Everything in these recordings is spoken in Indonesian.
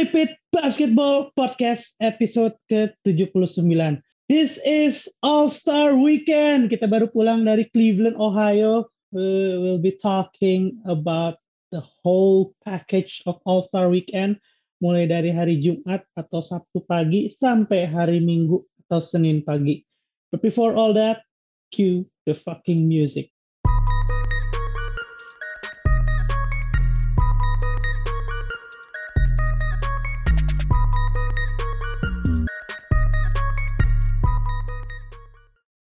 Repeat Basketball Podcast episode ke-79. This is All-Star Weekend. Kita baru pulang dari Cleveland, Ohio. We will be talking about the whole package of All-Star Weekend. Mulai dari hari Jumat atau Sabtu pagi sampai hari Minggu atau Senin pagi. But before all that, cue the fucking music.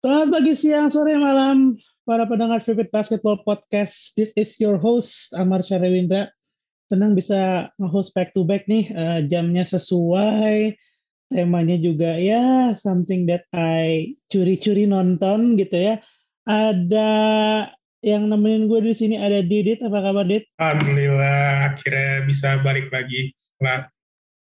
Selamat pagi, siang, sore, malam, para pendengar Vivid Basketball Podcast. This is your host, Amar Syarewindra. Senang bisa nge-host back to back nih, uh, jamnya sesuai, temanya juga ya something that I curi-curi nonton gitu ya. Ada yang nemenin gue di sini ada Didit, apa kabar Didit? Alhamdulillah, akhirnya bisa balik lagi setelah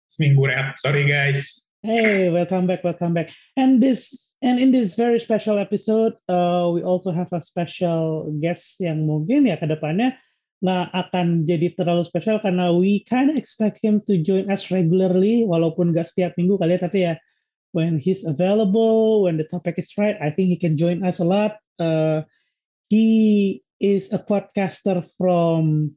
seminggu rehat. Sorry guys. Hey, welcome back, welcome back. And this And in this very special episode, uh, we also have a special guest yang mungkin ya ke depannya nggak akan jadi terlalu spesial karena we kind of expect him to join us regularly, walaupun nggak setiap minggu kali ya, tapi ya when he's available, when the topic is right, I think he can join us a lot. Uh, he is a podcaster from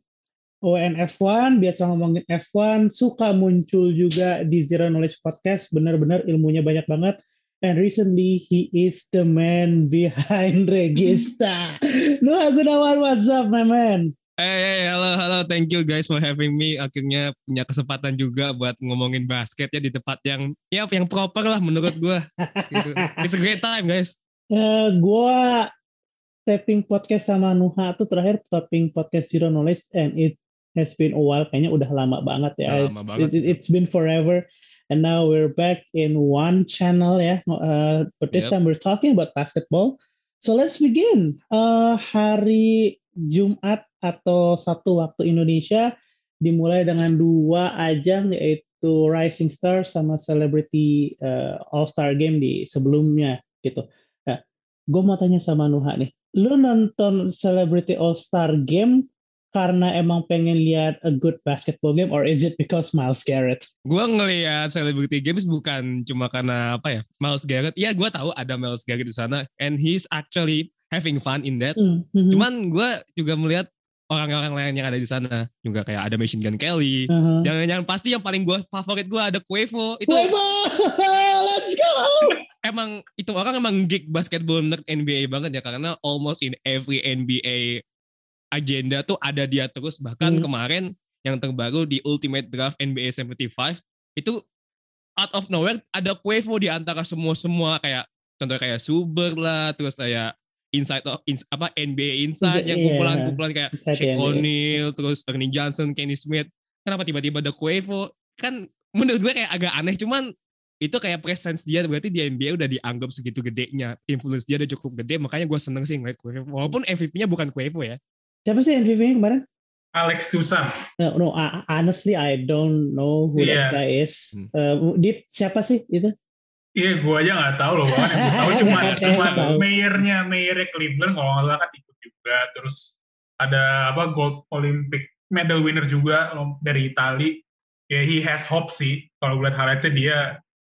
ONF1, biasa ngomongin F1, suka muncul juga di Zero Knowledge Podcast, benar-benar ilmunya banyak banget And recently, he is the man behind Regista. Nuh Gunawan, what's up, my man? Hey, hey, halo, halo. Thank you guys for having me. Akhirnya punya kesempatan juga buat ngomongin basket ya di tempat yang ya yang proper lah menurut gue. gitu. It's a great time, guys. Uh, gue tapping podcast sama Nuha tuh terakhir tapping podcast Zero Knowledge and it has been a while. Kayaknya udah lama banget ya. lama banget. It, it's been forever. And now we're back in one channel ya. Uh, but this yep. time we're talking about basketball. So let's begin. Uh, hari Jumat atau Sabtu waktu Indonesia dimulai dengan dua ajang yaitu Rising Star sama Celebrity uh, All Star Game di sebelumnya gitu. Nah, gue mau tanya sama Nuha nih, lu nonton Celebrity All Star Game karena emang pengen lihat a good basketball game or is it because Miles Garrett? Gue ngelihat Celebrity Games bukan cuma karena apa ya Miles Garrett. Ya gue tahu ada Miles Garrett di sana and he's actually having fun in that. Mm -hmm. Cuman gue juga melihat orang-orang lain yang ada di sana juga kayak ada Machine Gun Kelly. Uh -huh. Yang yang pasti yang paling gue favorit gue ada Quavo. Itu Quavo, let's go. Emang itu orang emang geek basketball nerd NBA banget ya karena almost in every NBA agenda tuh ada dia terus. Bahkan hmm. kemarin yang terbaru di Ultimate Draft NBA 75 itu out of nowhere ada Quavo di antara semua semua kayak contoh kayak Suber lah terus kayak Inside of ins, apa NBA Inside yang kumpulan-kumpulan kayak Shaq O'Neal terus Ernie Johnson, Kenny Smith. Kenapa tiba-tiba ada Quavo kan menurut gue kayak agak aneh cuman itu kayak presence dia. Berarti di NBA udah dianggap segitu gedenya. Influence dia udah cukup gede makanya gue seneng sih ngeliat Quavo walaupun MVP-nya bukan Quavo ya Siapa sih MVP-nya kemarin? Alex Tusan. No, no, honestly I don't know who yeah. that guy is. Hmm. Uh, Dit, siapa sih itu? Iya, yeah, gue aja nggak tahu loh. Yang tahu cuma cuma mayornya mayornya Cleveland kalau nggak salah kan ikut juga. Terus ada apa gold Olympic medal winner juga dari Itali. Ya yeah, he has hope sih. Kalau gue lihat highlightsnya dia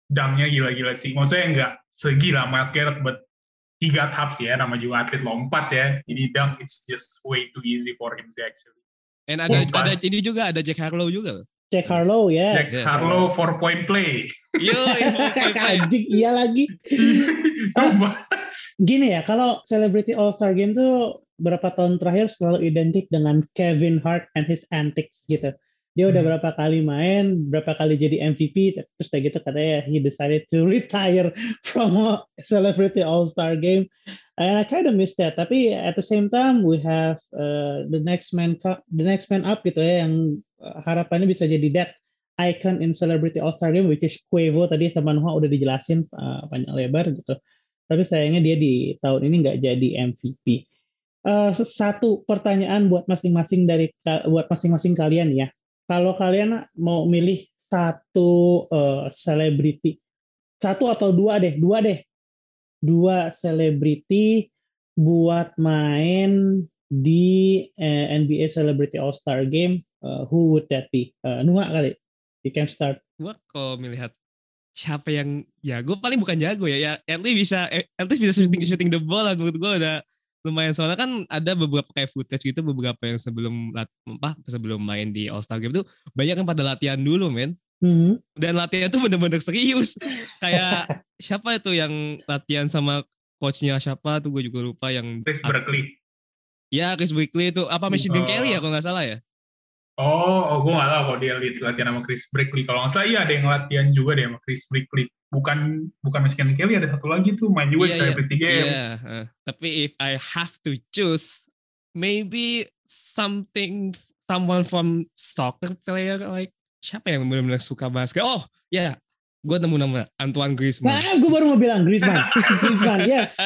damnya gila-gila sih. Maksudnya nggak segila Miles Garrett, but he got hops ya, nama juga atlet lompat ya. Jadi dunk it's just way too easy for him to actually. And ada oh, ada ini juga ada Jack Harlow juga. Jack Harlow ya. Yes. Jack Harlow four point play. Yo, anjing iya lagi. ah, gini ya, kalau Celebrity All Star Game tuh berapa tahun terakhir selalu identik dengan Kevin Hart and his antics gitu dia udah hmm. berapa kali main, berapa kali jadi MVP, terus kayak gitu katanya he decided to retire from a celebrity all star game, and I kind of miss that. Tapi at the same time we have uh, the next man the next man up gitu ya, yang uh, harapannya bisa jadi that icon in celebrity all star game, which is Quavo tadi teman Hoa udah dijelasin uh, panjang lebar gitu. Tapi sayangnya dia di tahun ini nggak jadi MVP. Uh, satu pertanyaan buat masing-masing dari buat masing-masing kalian ya kalau kalian mau milih satu selebriti, uh, satu atau dua deh, dua deh, dua selebriti buat main di uh, eh, NBA Celebrity All Star Game, uh, who would that be? Uh, Nuha kali. you can start. Gue kalau melihat siapa yang jago paling bukan jago ya ya at least bisa at least bisa shooting shooting the ball lah gue udah lumayan soalnya kan ada beberapa kayak footage gitu beberapa yang sebelum apa sebelum main di All Star Game tuh banyak yang pada latihan dulu men hmm. dan latihan tuh bener-bener serius kayak siapa itu yang latihan sama coachnya siapa tuh gue juga lupa yang Chris Berkeley ya Chris Berkeley itu apa Michigan Oh. Kelly ya kalau nggak salah ya Oh, oh gue gak tahu kalau dia latihan sama Chris Brickley. Kalau nggak salah iya ada yang latihan juga deh sama Chris Brickley. Bukan bukan Michigan Kelly, ada satu lagi tuh main juga di iya. Celebrity Game. Iya, eh, tapi if I have to choose, maybe something someone from soccer player like siapa yang benar-benar suka basket? Oh, ya, gue nemu nama Antoine Griezmann. Nah, gue baru mau bilang Griezmann. Griezmann, yes.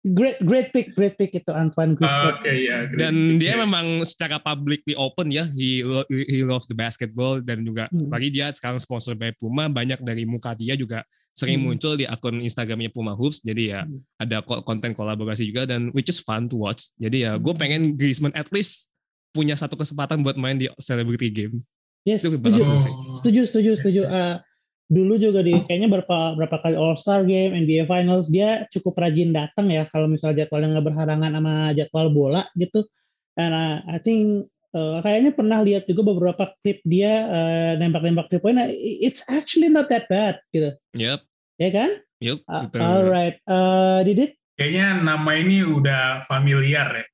Great, great pick, great pick itu Antoine Oke, Griezmann. ya. Dan dia memang secara publicly open ya, he lo- he loves the basketball dan juga Hmm. lagi dia sekarang sponsor by Puma, banyak dari muka dia juga sering Hmm. muncul di akun Instagramnya Puma Hoops. Jadi ya Hmm. ada ko- konten kolaborasi juga dan which is fun to watch. Jadi ya gue Hmm. pengen Griezmann at least punya satu kesempatan buat main di celebrity game. Yes, Itu setuju, bagus. Setuju, setuju, setuju. Eh, dulu juga di kayaknya berapa berapa kali All Star Game, NBA Finals dia cukup rajin datang ya kalau misalnya jadwalnya nggak berhalangan sama jadwal bola gitu. Uh, I think uh, kayaknya pernah lihat juga beberapa klip dia uh, nembak-nembak three point. It's actually not that bad gitu, Yup, ya kan? yup. Uh, alright, uh, Didit. Kayaknya nama ini udah familiar ya.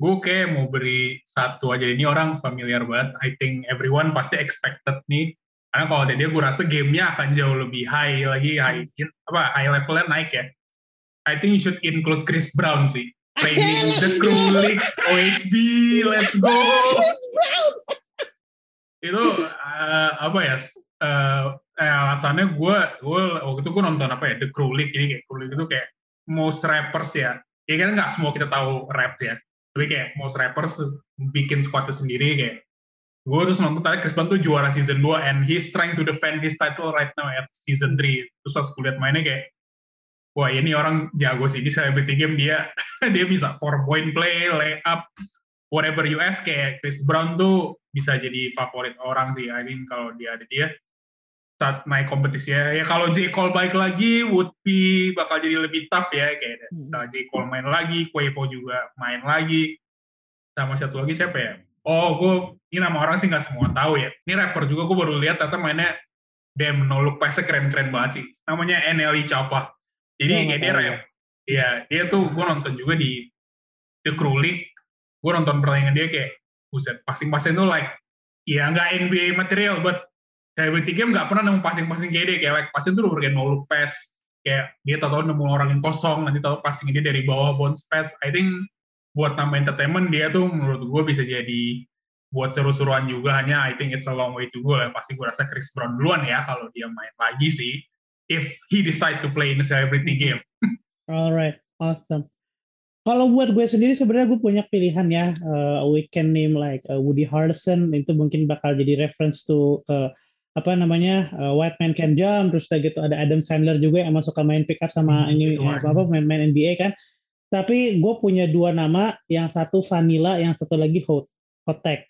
Gue kayak mau beri satu aja. Ini orang familiar banget. I think everyone pasti expected nih. Karena kalau ada dia, gue rasa gamenya akan jauh lebih high lagi, high apa high levelnya naik ya. I think you should include Chris Brown sih. Playing the Crew League, OHB, let's go. Itu eh, apa ya? eh, eh, alasannya gue, gue waktu itu gue nonton apa ya? The Crew League. Jadi kayak Crew League itu kayak most rappers ya. Ya kan nggak semua kita tahu rap ya. Tapi kayak most rappers bikin squadnya sendiri kayak gue terus nonton tadi Chris Brown tuh juara season 2 and he's trying to defend his title right now at season 3 terus pas gue liat mainnya kayak wah ini orang jago sih di celebrity game dia dia bisa four point play lay up whatever you ask kayak Chris Brown tuh bisa jadi favorit orang sih I think kalau dia ada dia saat naik kompetisi ya, ya kalau J. Cole balik lagi would be bakal jadi lebih tough ya kayak Hmm. J. Cole main lagi Quavo juga main lagi sama satu lagi siapa ya oh gue ini nama orang sih nggak semua tahu ya. Ini rapper juga gue baru lihat ternyata mainnya damn no look pass keren-keren banget sih. Namanya NLI Chapa. Jadi Oh, kayak dia rap. Iya, dia tuh gue nonton juga di The Crew League. Gue nonton pertandingan dia kayak buset passing-passing tuh like ya nggak NBA material but celebrity game nggak pernah nemu passing-passing kayak dia. Kayak like passing tuh udah no look pass. Kayak dia tahu-tahu nemu orang yang kosong nanti tahu passing dia dari bawah bounce pass. I think buat nama entertainment dia tuh menurut gue bisa jadi buat seru-seruan juga hanya I think it's a long way to go lah pasti gue rasa Chris Brown duluan ya kalau dia main lagi sih if he decide to play in a celebrity game Alright, awesome. Kalau buat gue sendiri sebenarnya gue punya pilihan ya. Uh, we can name like uh, Woody Harrelson itu mungkin bakal jadi reference to ke apa namanya uh, White Man Can Jump. Terus udah gitu ada Adam Sandler juga yang emang suka main pick up sama Hmm, ini itu apa apa main, main NBA kan. Tapi gue punya dua nama, yang satu Vanilla, yang satu lagi Hot Hot Tech.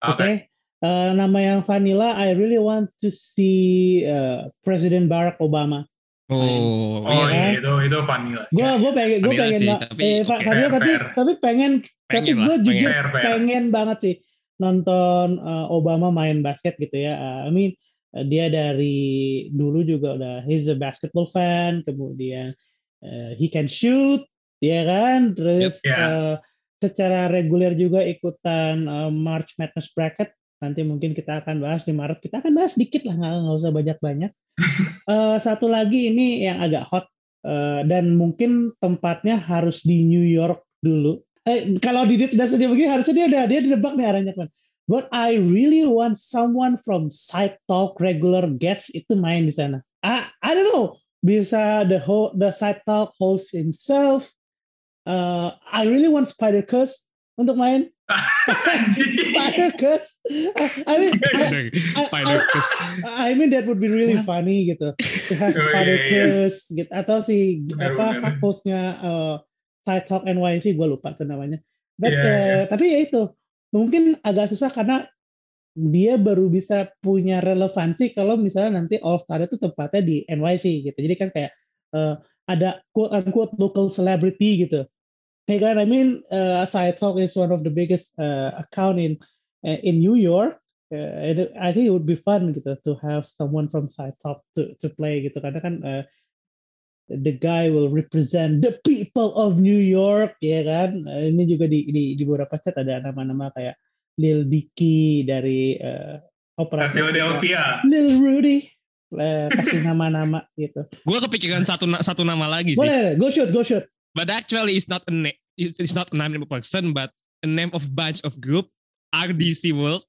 Oke. Oke. Uh, nama yang Vanilla, I really want to see uh, Presiden Barack Obama. Oh, oh iya. iya itu itu vanilla gue gue pengen gue Vanilla pengen sih, tapi eh, Pak Fadil, fair, tapi fair. tapi pengen, tapi Pengen lah, gue jujur Fair, fair. pengen banget sih nonton uh, Obama main basket gitu ya Uh, I mean uh, dia dari dulu juga udah he's a basketball fan kemudian uh, he can shoot ya kan terus yeah. uh, secara reguler juga ikutan uh, March Madness bracket nanti mungkin kita akan bahas di Maret kita akan bahas dikit lah nggak nggak usah banyak-banyak Eh, satu lagi ini yang agak hot eh, dan mungkin tempatnya harus di New York dulu. Eh, kalau Didit sudah sedih begini harusnya dia udah dia nebak nih arahnya kan. But I really want someone from Side Talk regular guest itu main di sana. I, I don't know bisa the ho the Side Talk host himself. Uh, I really want Spider Curse untuk main. Spider Curse. I mean, I, I- Spider Kiss. I mean that would be really funny gitu. To have Oh, iya, Spider iya. Curse gitu atau si Benar, apa benar. hostnya uh, Side Talk NYC gue lupa tuh namanya. But, Iya, uh, iya. Tapi ya itu mungkin agak susah karena dia baru bisa punya relevansi kalau misalnya nanti All Star itu tempatnya di NYC gitu. Jadi kan kayak uh, ada quote unquote local celebrity gitu. Hey kan, I mean, uh, Side Talk is one of the biggest uh, account in uh, in New York. Uh, I think it would be fun gitu to have someone from Side Talk to to play gitu karena kan uh, the guy will represent the people of New York ya kan. Uh, ini juga di, di di beberapa chat ada nama-nama kayak Lil Dicky dari uh, opera Philadelphia. Lil Rudy. Uh, kasih nama-nama gitu. Gue kepikiran satu satu nama lagi sih. Boleh, go shoot, go shoot. But actually it's not a name, it's not a name of person, but a name of bunch of group RDC World.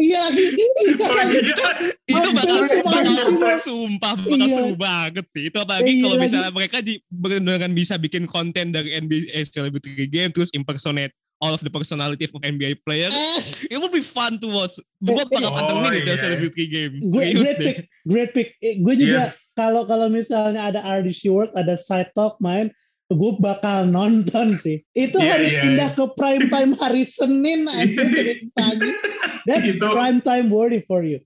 iya lagi itu, itu bakal bakal sumpah bakal iya. seru banget sih. Itu apalagi iya, kalau misalnya mereka di, benar bisa bikin konten dari NBA Celebrity Game terus impersonate all of the personality of NBA player. Eh. it would be fun to watch. Gue eh, bakal pantengin oh, itu yeah. Celebrity Game great pick great pick. Gue juga kalau kalau misalnya ada RDC World ada side talk main gue bakal nonton sih. Itu yeah, harus yeah, pindah yeah. ke prime time hari Senin aja pagi. That's gitu. prime time worthy for you.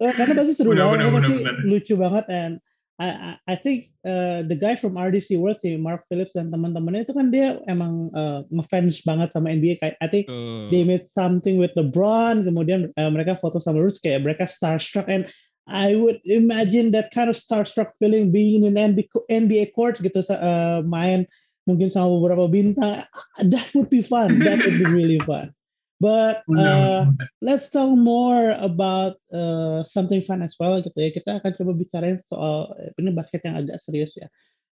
Uh, karena pasti seru banget, pasti lucu banget and I, I think uh, the guy from RDC World si Mark Phillips dan teman-temannya itu kan dia emang uh, ngefans banget sama NBA I think uh. they made something with LeBron kemudian uh, mereka foto sama Roots kayak mereka starstruck and I would imagine that kind of starstruck feeling being in an NBA court gitu uh, main mungkin sama beberapa bintang. That would be fun. That would be really fun. But uh, let's talk more about uh, something fun as well gitu ya. Kita akan coba bicarain soal ini basket yang agak serius ya.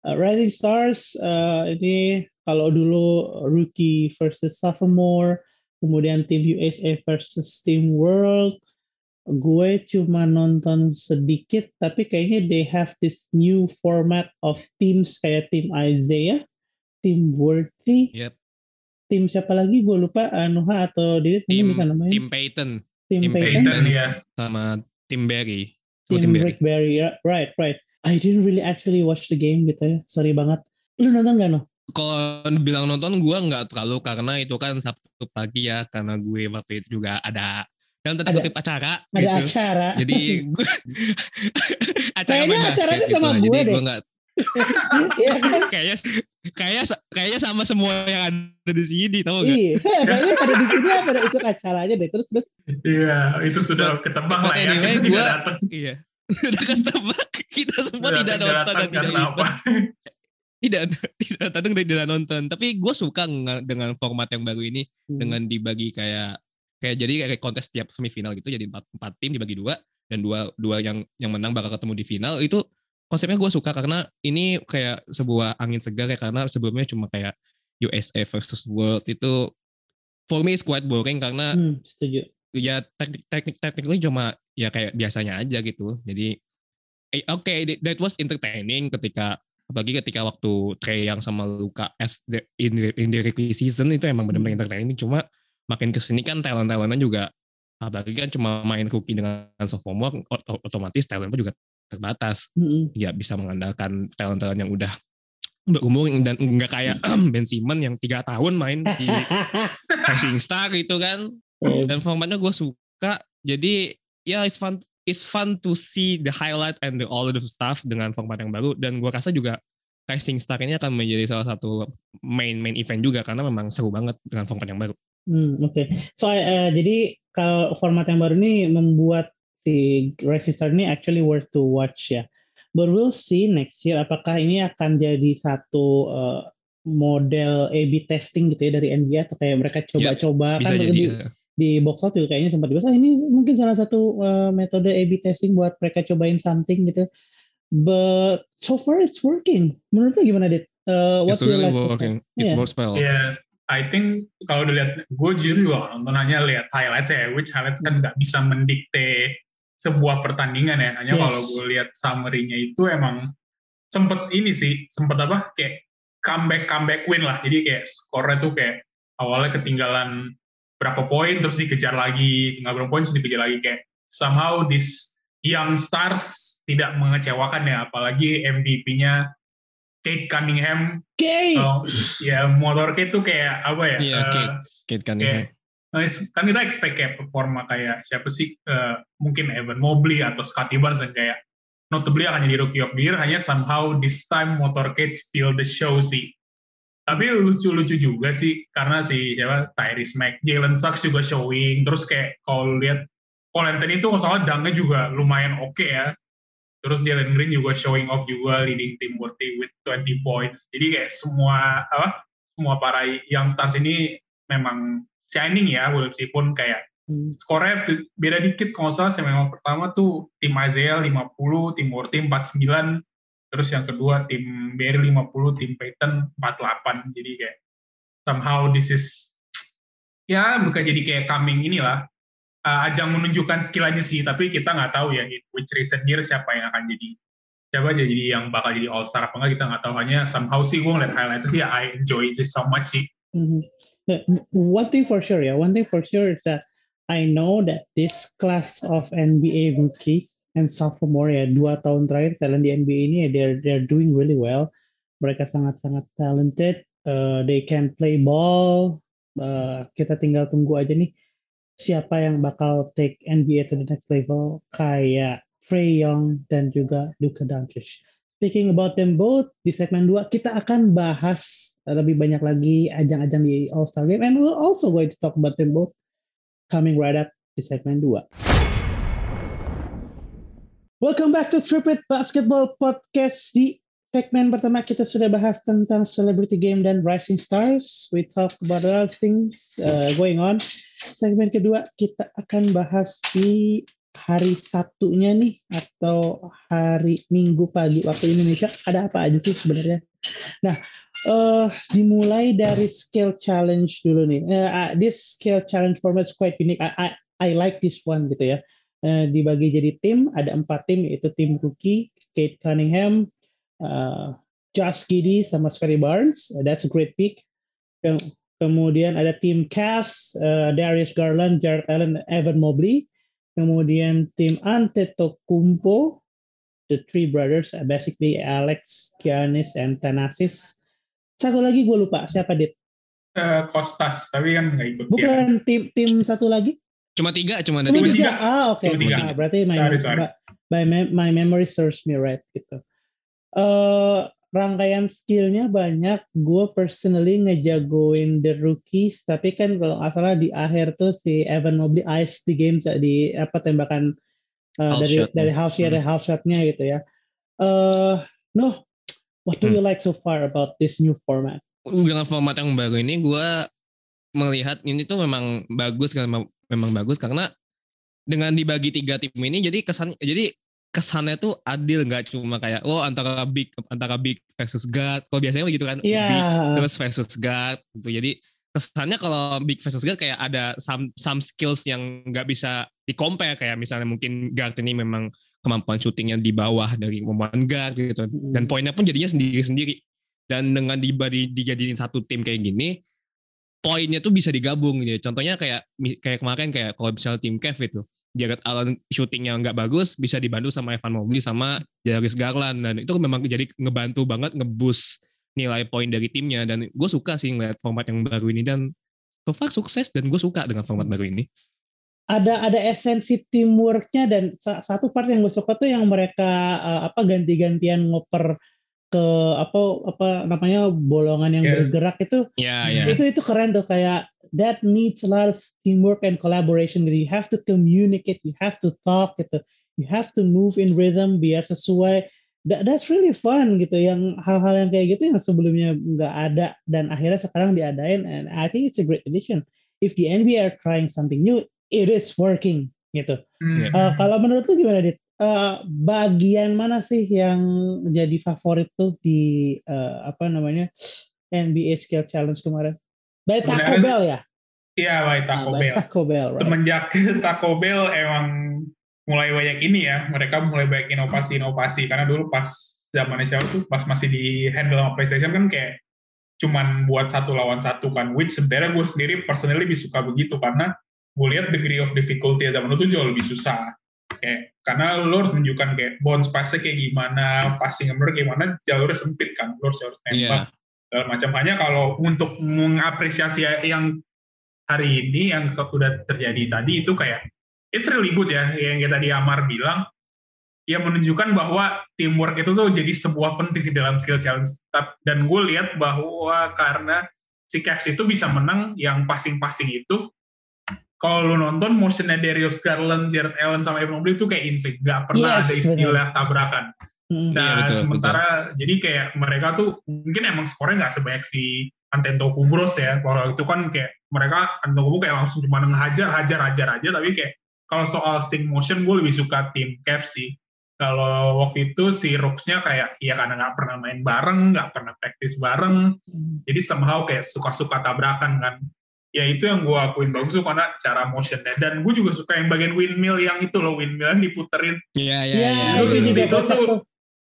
Uh, Rising Stars uh, ini kalau dulu rookie versus sophomore, kemudian tim USA versus Team World, gue cuma nonton sedikit tapi kayaknya they have this new format of teams kayak tim Isaiah, tim Worthy, yep. tim siapa lagi? Gue lupa Nuha atau Didit tim, bisa namanya? Tim Payton tim, tim Payton, Payton ya. sama tim Barry tim, tim Rick Barry ya. Right right. I didn't really actually watch the game gitu ya. Sorry banget. Lu nonton gak no kalau bilang nonton gue nggak terlalu karena itu kan Sabtu pagi ya karena gue waktu itu juga ada dalam tanda kutip acara ada gitu. acara jadi gue acara kayaknya acaranya gitu sama gue jadi deh gue gak, kan? kayaknya kayak kayaknya sama semua yang ada di sini tahu gak? Iya, kayaknya pada di sini pada ikut acaranya deh terus terus. Iya, itu sudah ketebak lah ya. Anyway, gue, iya, sudah ketebak. Kita semua sudah tidak nonton dan tidak ikut. Tidak, tidak datang dan tidak nonton. Tapi gue suka dengan format yang baru ini hmm. dengan dibagi kayak kayak jadi kayak kontes tiap semifinal gitu jadi empat, empat tim dibagi dua dan dua dua yang yang menang bakal ketemu di final itu konsepnya gue suka karena ini kayak sebuah angin segar ya karena sebelumnya cuma kayak USA versus World itu for me is quite boring karena hmm, setuju. ya teknik teknik tekniknya cuma ya kayak biasanya aja gitu jadi eh, oke okay, that was entertaining ketika apalagi ketika waktu Trey yang sama Luka as the, in, the, in the rookie season itu emang benar-benar hmm. entertaining cuma makin ke sini kan talent-talentnya juga apalagi kan cuma main rookie dengan sophomore otomatis talentnya juga terbatas. Mm-hmm. ya bisa mengandalkan talent-talent yang udah berumur dan nggak kayak Ben Simon yang tiga tahun main di Rising Star gitu kan. Dan formatnya gue suka. Jadi ya it's fun it's fun to see the highlight and the all of the stuff dengan format yang baru. Dan gue rasa juga Rising Star ini akan menjadi salah satu main main event juga karena memang seru banget dengan format yang baru. Hmm, Oke, okay. so uh, jadi kalau format yang baru ini membuat si Rising Star ini actually worth to watch ya. But we'll see next year apakah ini akan jadi satu uh, model A/B testing gitu ya dari NBA atau kayak mereka coba-coba ya, kan jadi, di, ya. di box out juga kayaknya sempat dibahas ah, ini mungkin salah satu uh, metode A/B testing buat mereka cobain something gitu. But so far it's working. Menurut lu gimana, Dit? Uh, what it's really working. It yeah. works well. Yeah. I think kalau dilihat gue jujur juga nonton hanya lihat highlights ya, which highlights kan nggak bisa mendikte sebuah pertandingan ya. Hanya yes. kalau gue lihat summary-nya itu emang sempet ini sih, sempet apa kayak comeback comeback win lah. Jadi kayak skornya tuh kayak awalnya ketinggalan berapa poin terus dikejar lagi, tinggal berapa poin terus dikejar lagi kayak somehow this young stars tidak mengecewakan ya, apalagi MVP-nya Kate Cunningham. Kate. Oh, ya motorcade tuh kayak apa ya? Iya, uh, Kate. Kate Cunningham. Kayak, kan kita expect kayak performa kayak siapa sih uh, mungkin Evan Mobley atau Scotty Barnes yang kayak notably akan jadi rookie of the year hanya somehow this time motorcade steal the show sih tapi lucu-lucu juga sih karena si siapa Tyrese Mack, Jalen Sachs juga showing terus kayak kalau lihat Cole Anthony itu soalnya dangnya juga lumayan oke okay ya terus Jalen Green juga showing off juga leading team worthy with 20 points. Jadi kayak semua apa semua para young stars ini memang shining ya walaupun kayak hmm. skornya beda dikit. Kalau salah memang pertama tuh tim Isaiah 50 tim Worthy 49 terus yang kedua tim Barry 50 tim Peyton 48 jadi kayak somehow this is ya bukan jadi kayak coming inilah uh, ajang menunjukkan skill aja sih, tapi kita nggak tahu ya in which recent year siapa yang akan jadi siapa aja jadi yang bakal jadi all star apa enggak kita nggak tahu hanya somehow sih gue ngeliat highlight sih I enjoy it so much sih. Mm-hmm. One thing for sure ya, yeah. one thing for sure is that I know that this class of NBA rookies and sophomore ya dua tahun terakhir talent di NBA ini ya they're they're doing really well. Mereka sangat-sangat talented. Uh, they can play ball. Uh, kita tinggal tunggu aja nih siapa yang bakal take NBA to the next level kayak Trey Young dan juga Luka Doncic. Speaking about them both, di segmen 2 kita akan bahas lebih banyak lagi ajang-ajang di All-Star Game and we'll also going to talk about them both coming right up di segmen 2. Welcome back to Tripit Basketball Podcast di segmen pertama kita sudah bahas tentang celebrity game dan rising stars. We talk about other things uh, going on. Segmen kedua kita akan bahas di hari Sabtunya nih atau hari Minggu pagi waktu Indonesia ada apa aja sih sebenarnya. Nah, uh, dimulai dari skill challenge dulu nih. Uh, this skill challenge format is quite unique. I, I, I like this one gitu ya. Uh, dibagi jadi tim, ada empat tim yaitu tim rookie, Kate Cunningham, uh, Josh Giddy sama Scotty Barnes. Uh, that's a great pick. Kemudian ada tim Cavs, uh, Darius Garland, Jared Allen, Evan Mobley. Kemudian tim Antetokounmpo, the three brothers, uh, basically Alex, Giannis, and Thanasis. Satu lagi gue lupa siapa dit? Uh, Kostas, tapi kan nggak ikut. Bukan ya. tim tim satu lagi? Cuma tiga, cuma ada tiga. tiga. Ah oke. Okay. Nah, berarti my, sorry, sorry. my, my memory serves me right gitu uh, rangkaian skillnya banyak. Gue personally ngejagoin the rookies, tapi kan kalau nggak salah di akhir tuh si Evan Mobley ice di game di apa tembakan uh, dari shot, dari half shot hmm. half shotnya gitu ya. Uh, no, what do hmm. you like so far about this new format? Dengan format yang baru ini, gue melihat ini tuh memang bagus kan memang bagus karena dengan dibagi tiga tim ini jadi kesan jadi kesannya tuh adil nggak cuma kayak oh antara big antara big versus God. Kalau biasanya gitu kan yeah. big terus versus God gitu. Jadi kesannya kalau big versus God kayak ada some some skills yang nggak bisa di compare kayak misalnya mungkin guard ini memang kemampuan syutingnya di bawah dari kemampuan guard gitu. Dan poinnya pun jadinya sendiri-sendiri. Dan dengan dibadi dijadiin satu tim kayak gini poinnya tuh bisa digabung gitu contohnya kayak kayak kemarin kayak kalau misalnya tim Kev itu Jared Allen syutingnya nggak bagus bisa dibantu sama Evan Mobley sama Darius Garland. Dan itu memang jadi ngebantu banget ngebus nilai poin dari timnya. Dan gue suka sih ngeliat format yang baru ini. Dan so far sukses dan gue suka dengan format baru ini. Ada ada esensi teamworknya dan satu part yang gue suka tuh yang mereka uh, apa ganti-gantian ngoper ke apa apa namanya bolongan yang yes. bergerak itu yeah, yeah. itu itu keren tuh kayak that needs a lot of teamwork and collaboration you have to communicate you have to talk gitu. You have to move in rhythm biar sesuai. That, that's really fun gitu. Yang hal-hal yang kayak gitu yang sebelumnya nggak ada dan akhirnya sekarang diadain and I think it's a great addition. If the NBA are trying something new it is working gitu. Mm. uh, kalau menurut lu gimana dit uh, bagian mana sih yang jadi favorit tuh di uh, apa namanya NBA Skill Challenge kemarin? By Taco Bell ya? Iya, by Taco ah, Bell. Taco Bell. Right. Semenjak Taco Bell emang mulai banyak ini ya, mereka mulai banyak inovasi-inovasi karena dulu pas zamannya siapa tuh pas masih di handle sama PlayStation kan kayak cuman buat satu lawan satu kan, which sebenarnya gue sendiri personally lebih suka begitu karena gue lihat degree of difficulty zaman itu jauh lebih susah kayak karena lo harus menunjukkan kayak bounce pass kayak gimana, passing bener gimana, jalurnya sempit kan, lo harus harus nembak. Yeah. Segala macam hanya kalau untuk mengapresiasi yang hari ini yang sudah terjadi tadi itu kayak it's really good ya yang kita tadi Amar bilang ya menunjukkan bahwa teamwork itu tuh jadi sebuah penting di dalam skill challenge dan gue lihat bahwa karena si Cavs itu bisa menang yang passing-passing itu kalau lu nonton motionnya Darius Garland, Jared Allen sama Evan Mobley itu kayak insane, gak pernah yes, ada istilah tabrakan. Hmm. Nah, iya, betul, sementara betul. jadi kayak mereka tuh mungkin emang skornya nggak sebanyak si Antetokounmpo ya. Kalau itu kan kayak mereka Antetokounmpo kayak langsung cuma ngehajar, hajar, hajar aja, tapi kayak kalau soal sync motion gue lebih suka tim Cavs sih. Kalau waktu itu si Rooks-nya kayak ya karena nggak pernah main bareng, nggak pernah praktis bareng, hmm. jadi somehow kayak suka-suka tabrakan kan ya itu yang gue akuin bagus tuh karena cara motionnya dan gue juga suka yang bagian windmill yang itu loh windmill yang diputerin iya iya iya itu, itu juga tuh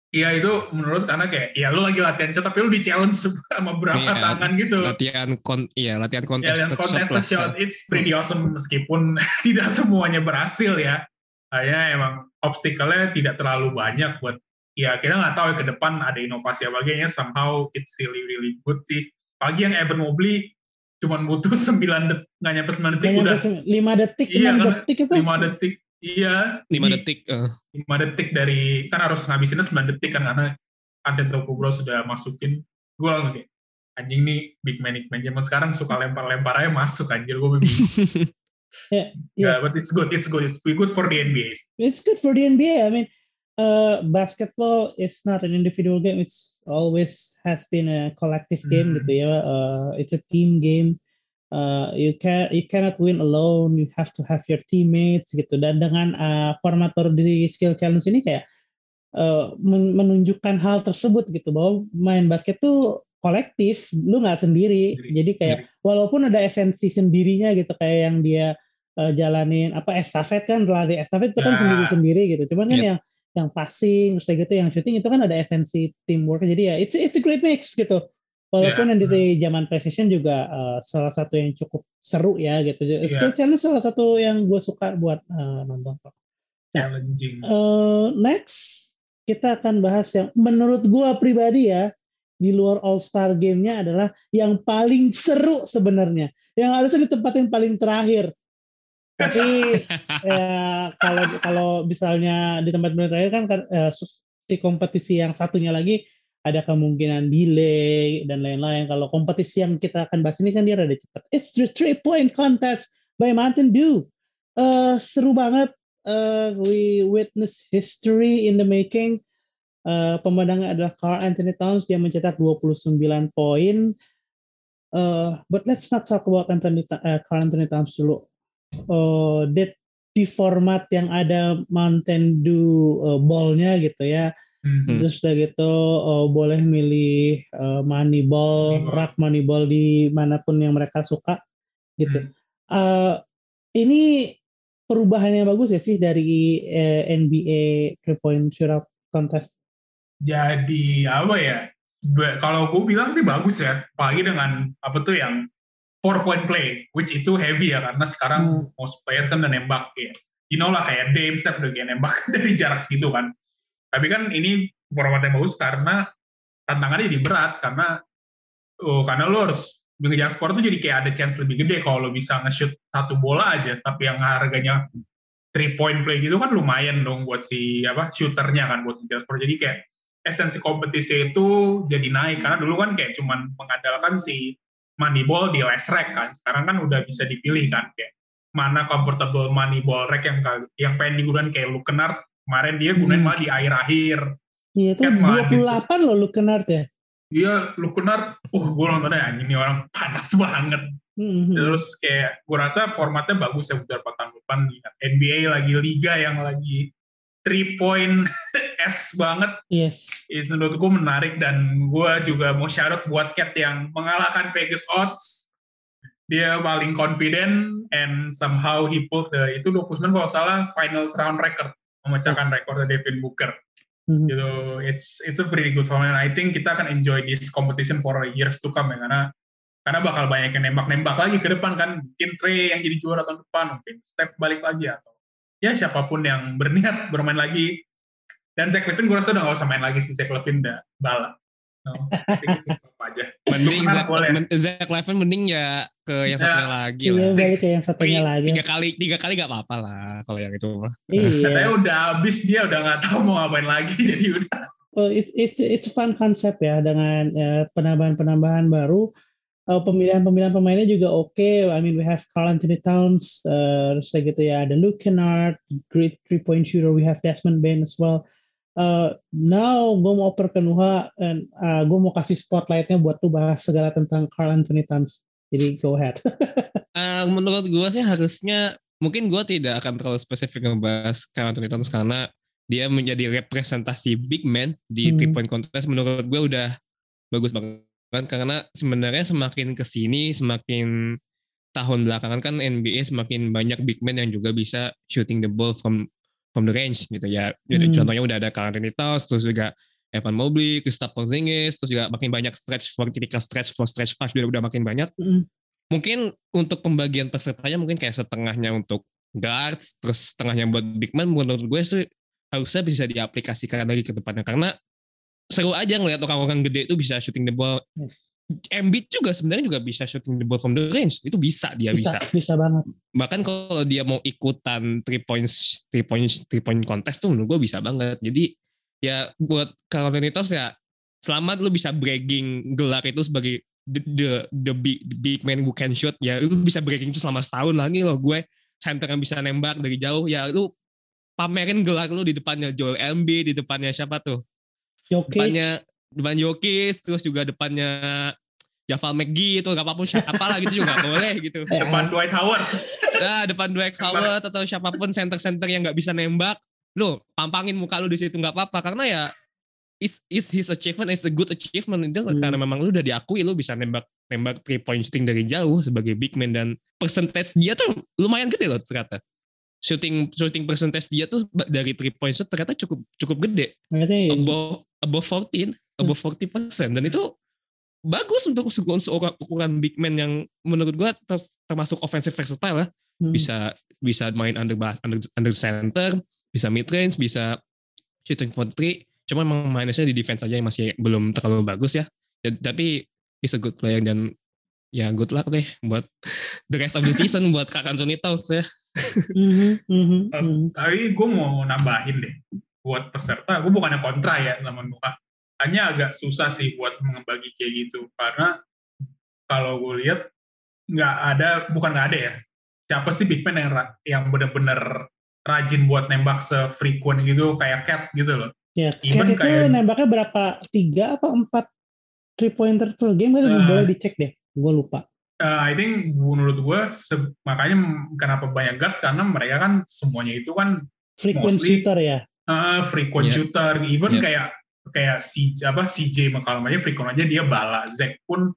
Iya itu menurut karena kayak ya lu lagi latihan shot tapi lu di challenge sama berapa yeah, tangan gitu. Latihan kon iya latihan kontes ya, contest shot, shot it's pretty awesome meskipun tidak semuanya berhasil ya. Kayaknya emang obstacle-nya tidak terlalu banyak buat ya kita nggak tahu ya ke depan ada inovasi apa lagi somehow it's really really good sih. Pagi yang Evan Mobley cuman butuh 9 detik nggak nyampe 9 detik gak udah. 5 detik iya, 6 kan, detik itu 5 detik iya. 5 detik uh. 5 detik dari kan harus ngabisinnya 9 detik kan karena Antetokounmpo sudah masukin gue langsung kayak anjing nih big man big man. Zaman sekarang suka lempar-lempar aja masuk anjir gue bingung. Yeah, yes. yeah, but it's good it's good it's good for the NBA it's good for the NBA I mean uh, basketball is not an individual game. It's always has been a collective game mm. gitu ya. Uh, it's a team game. Uh, you can you cannot win alone. You have to have your teammates gitu. Dan dengan uh, formator di skill challenge ini kayak uh, menunjukkan hal tersebut gitu bahwa main basket tuh kolektif. Lu nggak sendiri. sendiri. Jadi kayak sendiri. walaupun ada esensi sendirinya gitu kayak yang dia uh, jalanin apa estafet kan lari estafet itu kan nah. sendiri-sendiri gitu. Cuman kan yep. yang yang passing terus kayak gitu yang shooting itu kan ada esensi teamwork jadi ya it's it's a great mix gitu. Walaupun yeah. di zaman precision juga uh, salah satu yang cukup seru ya gitu. Yeah. skill challenge salah satu yang gue suka buat uh, nonton. Nah, challenging. uh, next kita akan bahas yang menurut gue pribadi ya di luar All Star game-nya adalah yang paling seru sebenarnya. Yang harusnya ditempatin paling terakhir tapi ya, kalau kalau misalnya di tempat terakhir kan uh, si kompetisi yang satunya lagi ada kemungkinan delay dan lain-lain. Kalau kompetisi yang kita akan bahas ini kan dia rada cepat. It's the three point contest by Mountain Dew. Uh, seru banget. Uh, we witness history in the making. Uh, pemenangnya adalah Carl Anthony Towns. Dia mencetak 29 poin. Uh, but let's not talk about Anthony, uh, Carl Anthony Towns dulu uh, di format yang ada Mountain Dew uh, ballnya gitu ya. Mm-hmm. Terus udah gitu uh, boleh milih uh, money ball, money rak money ball di mana pun yang mereka suka gitu. Mm. Uh, ini perubahan yang bagus ya sih dari uh, NBA three point shootout contest. Jadi apa ya? Kalau gue bilang sih bagus ya, apalagi dengan apa tuh yang four point play, which itu heavy ya karena sekarang hmm. most player kan udah nembak ya. You know lah kayak Dame Steph udah kayak nembak dari jarak segitu kan. Tapi kan ini format yang bagus karena tantangannya jadi berat karena oh, karena lo harus mengejar skor tuh jadi kayak ada chance lebih gede kalau lo bisa nge-shoot satu bola aja tapi yang harganya three point play gitu kan lumayan dong buat si apa shooternya kan buat ngejar skor jadi kayak esensi kompetisi itu jadi naik karena dulu kan kayak cuman mengandalkan si Moneyball di last rack kan. Sekarang kan udah bisa dipilih kan kayak mana comfortable Moneyball rack yang yang pengen digunakan kayak lu Kennard kemarin dia gunain hmm. malah di akhir-akhir. Iya itu dua puluh delapan loh lu Kennard ya. Iya, lu Kennard, uh gue nontonnya anjing ini orang panas banget. Mm-hmm. Terus kayak gue rasa formatnya bagus ya buat tahun depan. NBA lagi liga yang lagi three point S banget. Yes. Itu menurut gue menarik dan gue juga mau syarat buat Cat yang mengalahkan Vegas odds. Dia paling confident and somehow he pulled the itu 29 kalau salah finals round record memecahkan yes. rekor Devin Booker. Mm-hmm. Gitu, it's it's a pretty good format. I think kita akan enjoy this competition for years to come ya karena karena bakal banyak yang nembak-nembak lagi ke depan kan mungkin Trey yang jadi juara tahun depan mungkin step balik lagi atau ya siapa pun yang berniat bermain lagi. Dan Zach Levine gue rasa udah gak usah main lagi sih Zach Levine udah balap no, aja. Mending Zach, boleh. Zach Levine mending ya ke yang satunya ya. lagi iya, lah. balik ke yang satunya lagi. tiga kali tiga kali gak apa-apa lah kalau yang itu iya. katanya udah habis dia udah gak tahu mau ngapain lagi jadi udah. Oh, it's it's it's fun konsep ya dengan uh, penambahan-penambahan baru uh, pemilihan-pemilihan pemainnya juga oke. Okay. I mean we have Carl Anthony Towns, uh, terus kayak gitu ya. Ada Luke Kennard, great three point shooter. We have Desmond Bain as well. Uh, now gue mau oper ke Nuha, and uh, gue mau kasih spotlightnya buat tuh bahas segala tentang Carl Anthony Towns. Jadi go ahead. uh, menurut gue sih harusnya mungkin gue tidak akan terlalu spesifik ngebahas Carl Anthony Towns karena dia menjadi representasi big man di hmm. three point contest menurut gue udah bagus banget kan karena sebenarnya semakin ke sini semakin tahun belakangan kan NBA semakin banyak big man yang juga bisa shooting the ball from from the range gitu ya. Jadi hmm. contohnya udah ada Karl Anthony Towns, terus juga Evan Mobley, Kristaps Porzingis, terus juga makin banyak stretch for typical stretch for stretch five juga udah makin banyak. Hmm. Mungkin untuk pembagian pesertanya mungkin kayak setengahnya untuk guards, terus setengahnya buat big man menurut gue sih harusnya bisa diaplikasikan lagi ke depannya karena seru aja ngeliat orang-orang gede itu bisa shooting the ball. Embiid juga sebenarnya juga bisa shooting the ball from the range. Itu bisa dia bisa. Bisa, bisa banget. Bahkan kalau dia mau ikutan three points three points three point contest tuh menurut gue bisa banget. Jadi ya buat kalau Tops ya selamat lu bisa bragging gelar itu sebagai the the, the big, the big man who can shoot ya lu bisa bragging itu selama setahun lah nih loh gue center yang bisa nembak dari jauh ya lu pamerin gelar lu di depannya Joel Embiid di depannya siapa tuh Jokic. Depannya depan Jokic, terus juga depannya Javal McGee itu gak apa-apa siapa lah gitu juga boleh gitu. depan Dwight Howard. Nah, depan Dwight Howard atau siapa pun center-center yang gak bisa nembak, lu pampangin muka lu di situ gak apa-apa karena ya is is his achievement is a good achievement itu hmm. karena memang lu udah diakui lu bisa nembak nembak three point shooting dari jauh sebagai big man dan percentage dia tuh lumayan gede loh ternyata shooting shooting percentage dia tuh dari three point shot ternyata cukup cukup gede. Berarti above above 14, above 40 persen dan itu bagus untuk seorang ukuran big man yang menurut gua termasuk offensive versatile lah. Hmm. Bisa bisa main under under under center, bisa mid range, bisa shooting for three. Cuma memang minusnya di defense aja yang masih belum terlalu bagus ya. Tapi is a good player dan ya good luck deh buat the rest of the season buat Kak Anthony Towns ya. mm-hmm, mm-hmm. tapi gue mau nambahin deh buat peserta, gue bukannya kontra ya sama muka, hanya agak susah sih buat membagi kayak gitu. Karena kalau gue lihat nggak ada, bukan nggak ada ya, siapa sih big man yang yang benar-benar rajin buat nembak sefrequent gitu kayak Cat gitu loh. Ya, Even Cat itu kayak, nembaknya berapa? Tiga apa empat three pointer per game? Kan uh, boleh dicek deh, gue lupa. Uh, I think menurut gue makanya kenapa banyak guard? Karena mereka kan semuanya itu kan frequent mostly, shooter ya. Uh, frequent yeah. shooter, even yeah. kayak kayak si apa CJ kalau aja frequent aja dia bala, Zack pun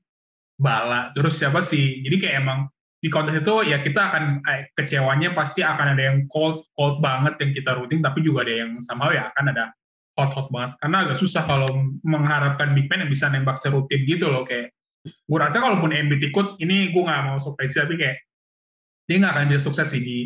bala. Terus siapa sih? Jadi kayak emang di kontes itu ya kita akan eh, kecewanya pasti akan ada yang cold cold banget yang kita rutin tapi juga ada yang sama ya akan ada hot hot banget karena agak susah kalau mengharapkan big man yang bisa nembak serutin gitu loh kayak gue rasa kalaupun Embiid ikut ini gue nggak mau surprise tapi kayak dia nggak akan jadi sukses sih di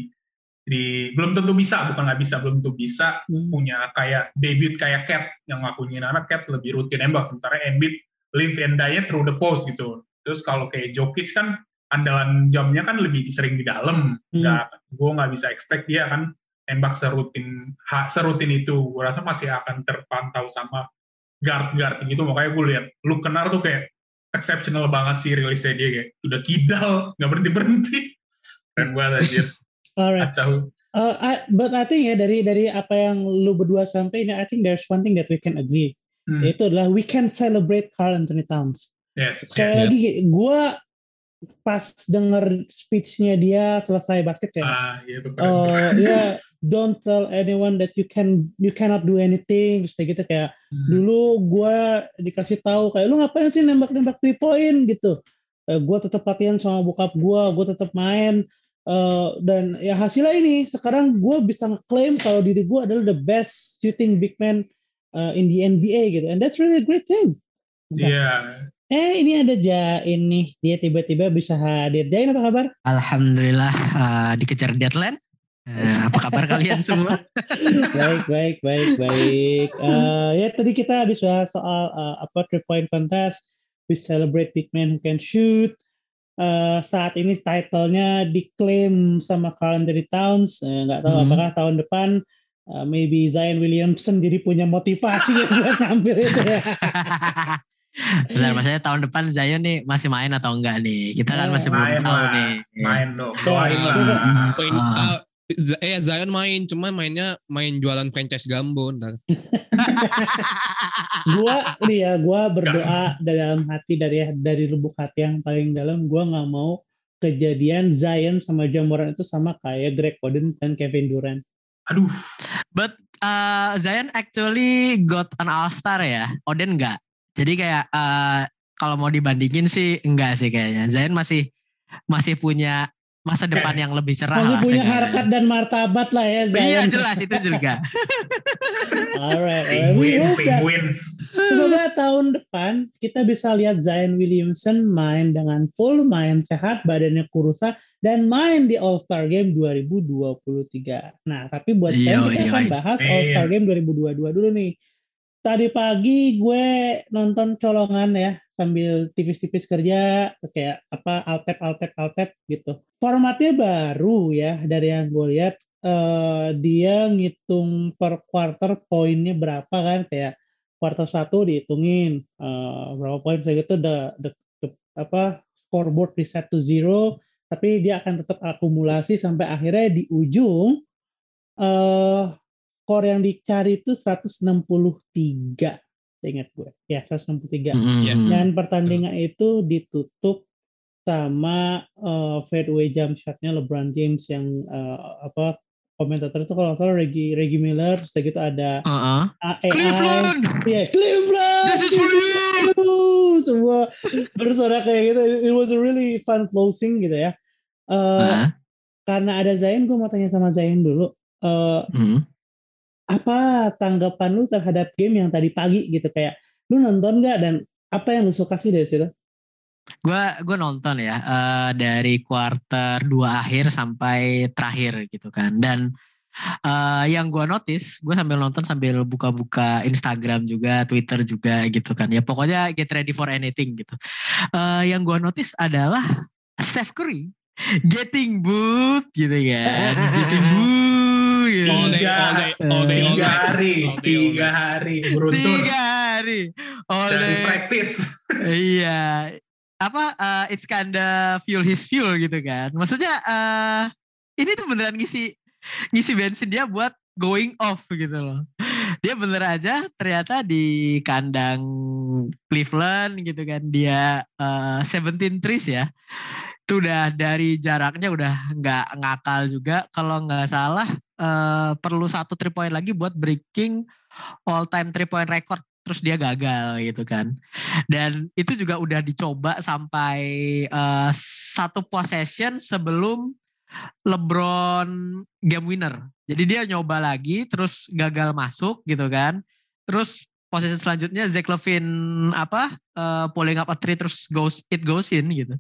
di belum tentu bisa bukan nggak bisa belum tentu bisa hmm. punya kayak debut kayak Cat yang ngakuin anak Cat lebih rutin nembak sementara Embiid live and die through the post gitu terus kalau kayak Jokic kan andalan jamnya kan lebih sering di dalam hmm. nggak hmm. gue nggak bisa expect dia kan nembak serutin ha, serutin itu gue rasa masih akan terpantau sama guard guard gitu makanya gue lihat lu kenar tuh kayak exceptional banget sih rilisnya dia kayak udah kidal nggak berhenti berhenti keren banget aja Alright. Acau. Uh, I, but I think ya dari dari apa yang lu berdua sampai ini I think there's one thing that we can agree hmm. yaitu adalah we can celebrate Carl Anthony Towns. Yes. Sekali yeah. lagi gue pas denger speechnya dia selesai basket kayak ah, iya, itu uh, ya yeah, don't tell anyone that you can you cannot do anything terus kayak gitu kayak hmm. dulu gue dikasih tahu kayak lu ngapain sih nembak-nembak three point gitu uh, eh, gue tetap latihan sama bokap gue gue tetap main uh, dan ya hasilnya ini sekarang gue bisa ngeklaim kalau diri gue adalah the best shooting big man uh, in the NBA gitu and that's really a great thing Iya yeah. Eh ini ada Jain nih, dia tiba-tiba bisa hadir. Jain apa kabar? Alhamdulillah uh, dikejar deadline. Nah, apa kabar kalian semua? baik, baik, baik, baik. Uh, ya tadi kita habis bahas soal uh, apa three point contest. We celebrate big men who can shoot. Uh, saat ini titlenya diklaim sama Carl Anthony Towns. Nggak uh, tahu hmm. apakah tahun depan uh, maybe Zion Williamson jadi punya motivasi buat ngambil itu ya. Benar, maksudnya tahun depan Zion nih masih main atau enggak nih? Kita kan masih belum tahu lah. nih. Main dong, doain lah. Poin, uh, eh Zion main, cuma mainnya main jualan franchise Gambo ntar. gua nih ya, gua berdoa dari dalam hati dari dari lubuk hati yang paling dalam, gua nggak mau kejadian Zion sama Jamoran itu sama kayak Greg Oden dan Kevin Durant. Aduh. But uh, Zion actually got an All Star ya, Oden enggak? Jadi kayak uh, kalau mau dibandingin sih enggak sih kayaknya. Zain masih masih punya masa depan yes. yang lebih cerah Masih lah. punya harkat dan martabat lah ya Zain. Iya jelas itu juga. Alright. Penguin, penguin. Semoga tahun depan kita bisa lihat Zion Williamson main dengan full, main sehat, badannya kurusa, dan main di All Star Game 2023. Nah, tapi buat saya kita akan bahas All Star Game 2022 dulu nih tadi pagi gue nonton colongan ya sambil tipis-tipis kerja kayak apa altep altep altep gitu. Formatnya baru ya dari yang gue lihat uh, dia ngitung per quarter poinnya berapa kan kayak quarter satu dihitungin uh, berapa poin saya gitu the, the, the apa scoreboard reset to zero tapi dia akan tetap akumulasi sampai akhirnya di ujung uh, skor yang dicari itu 163 ingat gue. Ya 163 mm-hmm. dan pertandingan itu ditutup sama uh, fadeaway jump shotnya LeBron James yang uh, apa komentator itu kalau salah Reggie Reggie Miller terus gitu ada uh-uh. AI Cleveland! Ya yeah, Cleveland! This is for you! Semua. Bersorak kayak gitu. It was a really fun closing gitu ya. Uh, uh-huh. karena ada Zain gue mau tanya sama Zain dulu. Uh, mm-hmm apa tanggapan lu terhadap game yang tadi pagi gitu? Kayak lu nonton nggak? Dan apa yang lu suka sih dari situ? Gua gue nonton ya uh, dari quarter dua akhir sampai terakhir gitu kan. Dan uh, yang gue notice gue sambil nonton sambil buka-buka Instagram juga Twitter juga gitu kan. Ya pokoknya get ready for anything gitu. Uh, yang gue notice adalah Steph Curry getting boot gitu kan. Getting boot gitu. All day, all day, all day, all tiga hari, tiga hari beruntun. Tiga hari, all day. Dari praktis. iya, apa? Uh, it's kinda fuel his fuel gitu kan. Maksudnya uh, ini tuh beneran ngisi ngisi bensin dia buat going off gitu loh. Dia bener aja ternyata di kandang Cleveland gitu kan dia uh, 17 trees ya itu udah dari jaraknya udah nggak ngakal juga. Kalau nggak salah uh, perlu satu three point lagi buat breaking all time three point record terus dia gagal gitu kan. Dan itu juga udah dicoba sampai uh, satu possession sebelum LeBron game winner. Jadi dia nyoba lagi terus gagal masuk gitu kan. Terus posisi selanjutnya Zach Levine apa uh, pulling up a three terus goes it goes in gitu.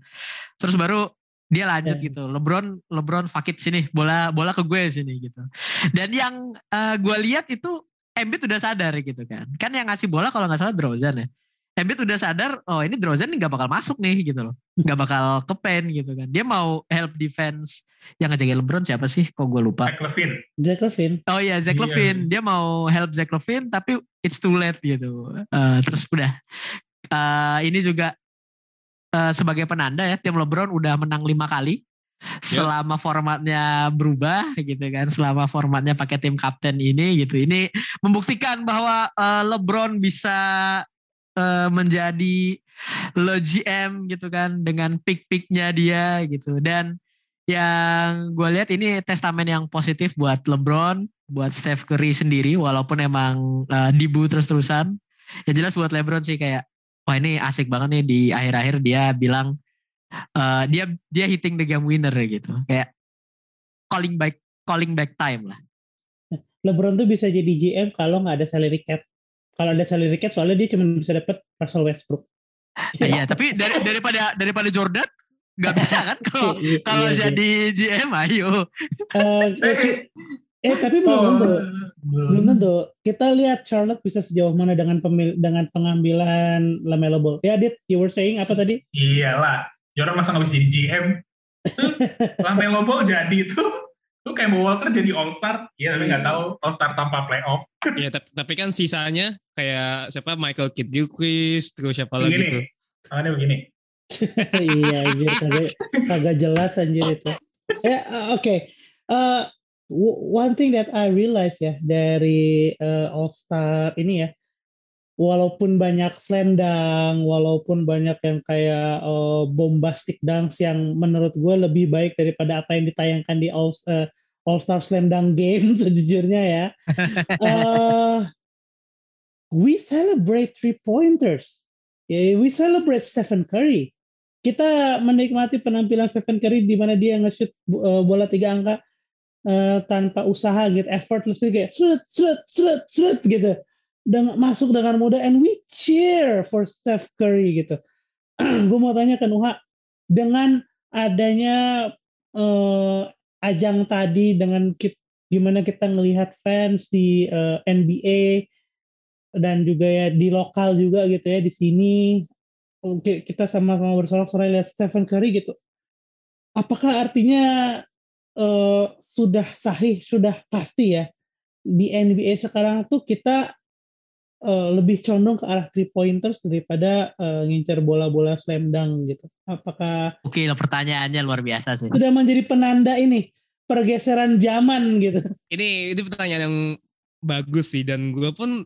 Terus baru dia lanjut yeah. gitu. LeBron LeBron fuck it sini bola bola ke gue sini gitu. Dan yang uh, gue lihat itu Embiid udah sadar gitu kan. Kan yang ngasih bola kalau nggak salah DeRozan ya. Embiid udah sadar, oh ini DeRozan nggak bakal masuk nih gitu loh, nggak bakal ke pen gitu kan. Dia mau help defense yang ngejagain LeBron siapa sih? Kok gue lupa. Zach Levine. Zach Levine. Oh iya Zach iya. Levine. Dia mau help Zach Levine tapi it's too late gitu. Uh, terus udah. Uh, ini juga uh, sebagai penanda ya tim LeBron udah menang lima kali selama formatnya berubah gitu kan selama formatnya pakai tim kapten ini gitu ini membuktikan bahwa uh, LeBron bisa uh, menjadi lo GM gitu kan dengan pick-picknya dia gitu dan yang gue lihat ini testamen yang positif buat LeBron, buat Steph Curry sendiri walaupun emang uh, dibu terus-terusan. Ya jelas buat LeBron sih kayak wah ini asik banget nih di akhir-akhir dia bilang uh, dia dia hitting the game winner gitu. Kayak calling back calling back time lah. LeBron tuh bisa jadi GM kalau nggak ada salary cap kalau ada salary cap soalnya dia cuma bisa dapat Russell Westbrook. Iya, tapi dari, daripada daripada Jordan nggak bisa kan kalau Iya, kalau iya. jadi GM ayo. Eh, eh, eh, tapi belum Oh, tentu. Belum tentu. Kita lihat Charlotte bisa sejauh mana dengan pemil dengan pengambilan Lamelo Ball. Ya, Dit, you were saying apa tadi? Iyalah, Jordan masa nggak bisa jadi GM? Lamelo Ball jadi tuh. Tuh kayak Walker jadi All Star, iya tapi nggak tahu All Star tanpa playoff. Ya, tapi, kan sisanya kayak siapa Michael Kidd Gilchrist, terus siapa lagi tuh. Begini, tangannya begini. iya, anjir, kagak, kagak jelas anjir itu. Ya, uh, oke. Uh, w- one thing that I realize ya dari uh, All Star ini ya, walaupun banyak slam dunk, walaupun banyak yang kayak uh, bombastic dunks yang menurut gue lebih baik daripada apa yang ditayangkan di All uh, All Star Slam Dunk Game sejujurnya ya. Uh, we celebrate three pointers. Yeah, we celebrate Stephen Curry. Kita menikmati penampilan Stephen Curry di mana dia nge-shoot uh, bola tiga angka uh, tanpa usaha gitu, effortlessly kayak seret, seret, seret, seret gitu. Dan masuk dengan mudah and we cheer for Steph Curry gitu. Gue mau tanya ke Nuha, dengan adanya uh, ajang tadi dengan kita, gimana kita ngelihat fans di uh, NBA dan juga ya di lokal juga gitu ya di sini Oke, kita sama-sama bersorak-sorai lihat Stephen Curry gitu. Apakah artinya uh, sudah sahih, sudah pasti ya di NBA sekarang tuh kita uh, lebih condong ke arah three pointers daripada uh, ngincer bola-bola slam dunk gitu. Apakah Oke, lah pertanyaannya luar biasa sih. sudah menjadi penanda ini pergeseran zaman gitu? Ini itu pertanyaan yang bagus sih dan gue pun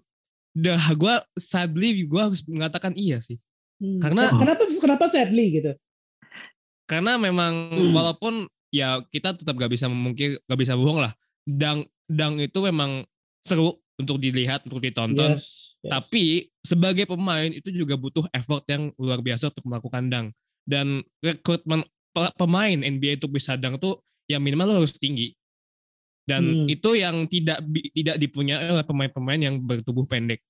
udah gue sadly gue harus mengatakan iya sih. Hmm. Karena- kenapa kenapa sadly gitu? Karena memang Hmm. walaupun ya kita tetap gak bisa mungkin gak bisa bohong lah. Dang dang itu memang seru untuk dilihat, untuk ditonton. Yes, yes. Tapi sebagai pemain itu juga butuh effort yang luar biasa untuk melakukan dang. Dan rekrutmen pe- pemain NBA untuk bisa dang tuh ya minimal lo harus tinggi. Dan Hmm. itu yang tidak tidak dipunyai oleh pemain-pemain yang bertubuh pendek.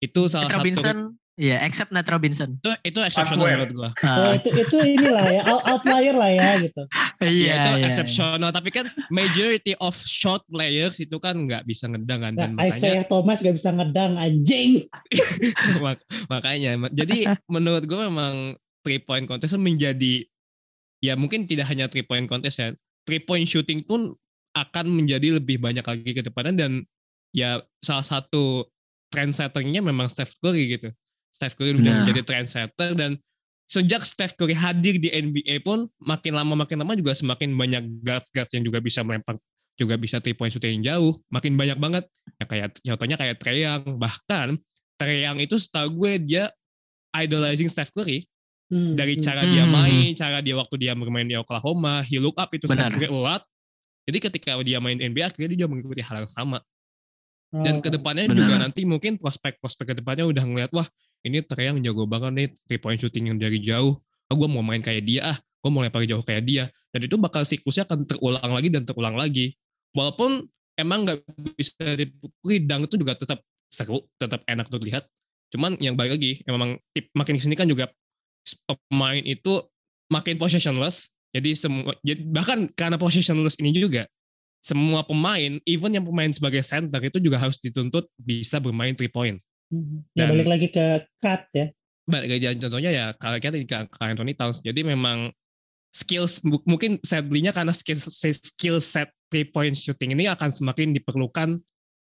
Itu salah Nate satu Robinson, ya, except Nate Robinson. itu itu exceptional menurut gua. Oh, Ah, itu itu inilah ya out- outlier lah ya gitu. Iya, iya, itu iya. exceptional. Tapi kan majority of shot players itu kan nggak bisa ngedang kan. Nah, Dan makanya Isaiah Thomas gak bisa ngedang anjing. Mak- makanya jadi menurut gue memang three point contest menjadi ya mungkin tidak hanya three point contest ya three point shooting pun akan menjadi lebih banyak lagi ke depannya dan ya salah satu trendsetternya memang Steph Curry gitu Steph Curry udah Nah. menjadi trendsetter dan sejak Steph Curry hadir di NBA pun makin lama makin lama juga semakin banyak guards guards yang juga bisa melempar juga bisa three point shooting yang jauh makin banyak banget ya kayak contohnya kayak Young bahkan Young itu setahu gue dia idolizing Steph Curry Hmm, dari hmm. cara dia Hmm. main, cara dia waktu dia bermain di Oklahoma, he look up itu Benar. Steph Curry a lot. Jadi ketika dia main NBA akhirnya dia juga mengikuti hal yang sama. Dan Oh, ke depannya Benar. juga nanti mungkin prospek-prospek ke depannya udah ngeliat wah ini Trae yang jago banget nih three point shooting yang dari jauh. Ah gue mau main kayak dia ah, gue mau lempar jauh kayak dia. Dan itu bakal siklusnya akan terulang lagi dan terulang lagi. Walaupun emang nggak bisa dipukuli, dang itu juga tetap seru, tetap enak untuk lihat. Cuman yang balik lagi, emang tip makin ke sini kan juga pemain itu makin possessionless. Jadi semua, jadi bahkan karena possessionless ini juga semua pemain, even yang pemain sebagai center itu juga harus dituntut bisa bermain three point. Hmm. Ya dan- balik lagi ke cut ya. Balik lagi contohnya ya kalau kita di ke Anthony Towns. Jadi memang skills mu- mungkin sadly-nya karena skill skill set three point shooting ini akan semakin diperlukan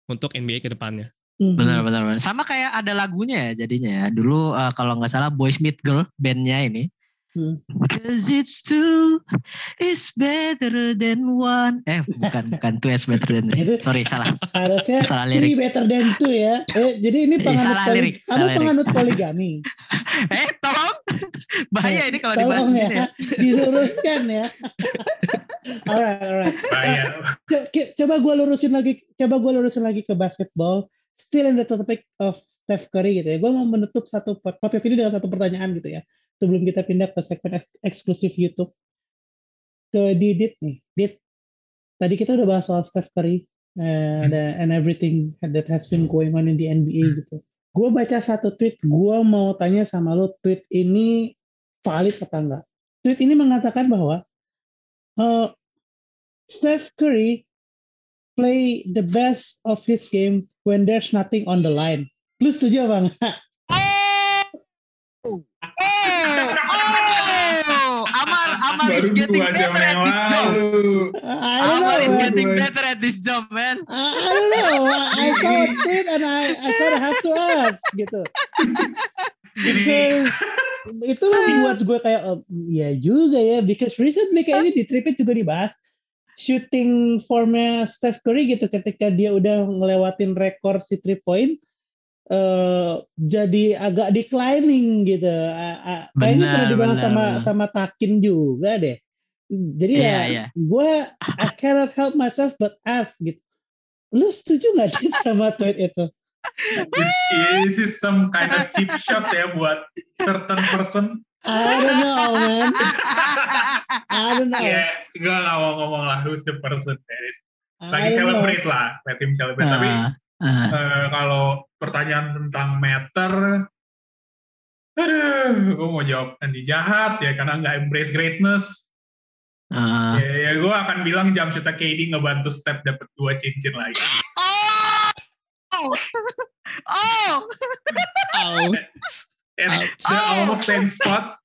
untuk NBA ke depannya. Hmm. Benar, benar, benar. Sama kayak ada lagunya ya jadinya ya. Dulu eh, kalau nggak salah Boys Meet Girl bandnya ini. Cause it's two is better than one. Eh bukan, bukan two is better than three. Sorry salah. Harusnya Salah ini lirik. better than two ya. Eh, jadi ini Eh, penganut salah poli- lirik, kamu salah lirik. penganut poligami. Eh tolong. Bahaya ini kalau dibahas ya, ya. diluruskan ya. alright, alright. Bahaya. Co- ki- Coba gue lurusin lagi, coba gue lurusin lagi ke basketball. Still in the topic of Steph Curry gitu ya. Gue mau menutup satu podcast ini dengan satu pertanyaan gitu ya. Sebelum kita pindah ke segmen ek- eksklusif YouTube. Ke Didit nih. Dit, tadi kita udah bahas soal Steph Curry eh, the- and everything that has been going on in the NBA gitu. Gue baca satu tweet, gue mau tanya sama lo tweet ini valid apa enggak? tweet ini mengatakan bahwa uh, Steph Curry play the best of his game when there's nothing on the line. Lu setuju apa enggak? Oh, oh, Amar, Amar is getting better at this job. Amar is getting better at this job, man. I don't know. I saw it and I, I thought I have to ask gitu. Because itu membuat gue kayak oh, ya juga ya because recently kayaknya di tripit juga dibahas shooting formnya Steph Curry gitu ketika dia udah ngelewatin rekor si three point uh, jadi agak declining gitu. Uh, uh, kayaknya pernah dibilang sama benar. sama Takin juga deh. Jadi yeah, ya yeah. gue I cannot help myself but ask gitu. Lu setuju gak sih sama tweet itu? This is some kind of cheap shot ya buat certain person. I don't know, man. I don't know. Ya, gue gak mau ngomong lah who's the person. Lagi celebrate know. lah, let him celebrate. Uh, Tapi uh. Uh, kalau pertanyaan tentang meter, aduh, gue mau jawab nanti jahat ya karena nggak embrace greatness. Uh. Ya, ya gue akan bilang jam shoot KD ngebantu step dapat dua cincin lagi. Oh! oh! oh. And the oh. almost same spot.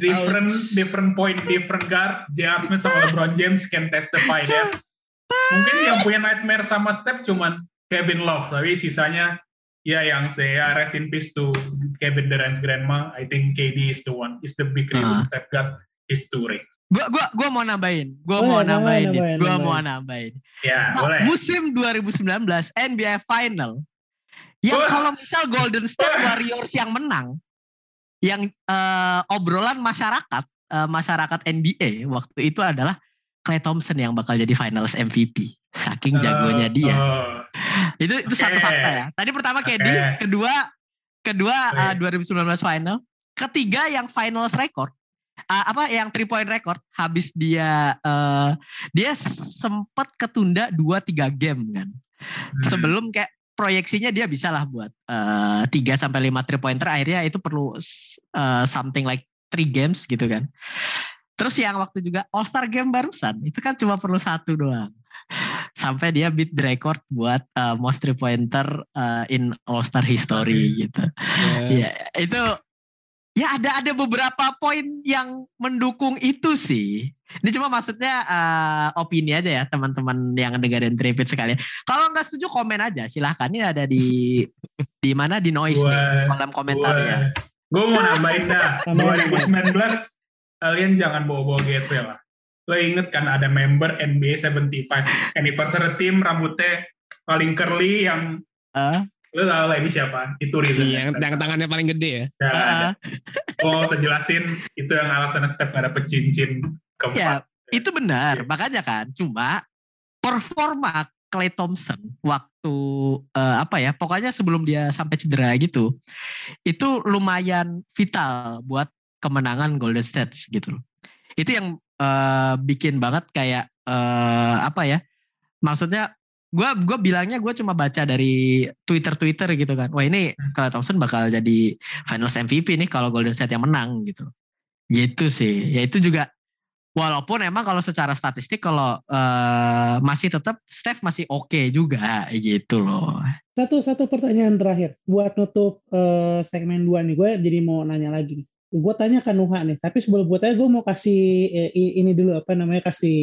different Ouch. different point, different guard. J.R. Smith sama LeBron James can testify that. Mungkin yang punya nightmare sama Steph cuman Kevin Love, tapi sisanya ya yang saya rest in peace to Kevin Durant's grandma. I think KD is the one, is the big reason uh. Steph got his two rings. Gua gua gua mau nambahin. Gua oh, mau ya, nambahin. nambahin gua nambahin. mau nambahin. Ya, nah, boleh. Musim 2019 NBA Final yang oh. kalau misal Golden State Warriors yang menang yang uh, obrolan masyarakat uh, masyarakat NBA waktu itu adalah Clay Thompson yang bakal jadi Finals MVP. Saking jagonya dia. Uh, itu itu okay. satu fakta ya. Tadi pertama okay. kedua kedua uh, 2019 final, ketiga yang finals record uh, apa yang three point record habis dia uh, dia sempat ketunda 2 3 game kan. Hmm. Sebelum kayak proyeksinya dia bisa lah buat uh, 3 sampai 5 three pointer akhirnya itu perlu uh, something like three games gitu kan. Terus yang waktu juga All Star game barusan itu kan cuma perlu satu doang. Sampai dia beat the record buat uh, most three pointer uh, in All Star history gitu. Ya yeah. itu ya ada ada beberapa poin yang mendukung itu sih. Ini cuma maksudnya uh, opini aja ya teman-teman yang dengerin tripit sekalian. Kalau nggak setuju komen aja silahkan ini ada di di mana di noise gua, nih kolom komentar ya. Gue mau nambahin dah 2019 kalian jangan bawa-bawa GSP lah. Lo inget kan ada member NBA 75 anniversary team rambutnya paling curly yang uh? Lu tahu lah ini siapa? Itu reason. Iya, yang, tangannya paling gede ya. Ya, uh. Oh, saya jelasin itu yang alasan Step gak dapet cincin keempat. Ya, itu benar. Ya. Makanya kan, cuma performa Clay Thompson waktu uh, apa ya pokoknya sebelum dia sampai cedera gitu itu lumayan vital buat kemenangan Golden State gitu loh itu yang uh, bikin banget kayak uh, apa ya maksudnya gue gue bilangnya gue cuma baca dari Twitter Twitter gitu kan. Wah ini Clay hmm. Thompson bakal jadi Finals MVP nih kalau Golden State yang menang gitu. Gitu sih. Ya itu juga walaupun emang kalau secara statistik kalau uh, masih tetap Steph masih oke okay juga gitu loh. Satu satu pertanyaan terakhir buat nutup uh, segmen dua nih. Gue jadi mau nanya lagi nih gue tanya ke Nuha nih tapi sebelum gue tanya gue mau kasih eh, ini dulu apa namanya kasih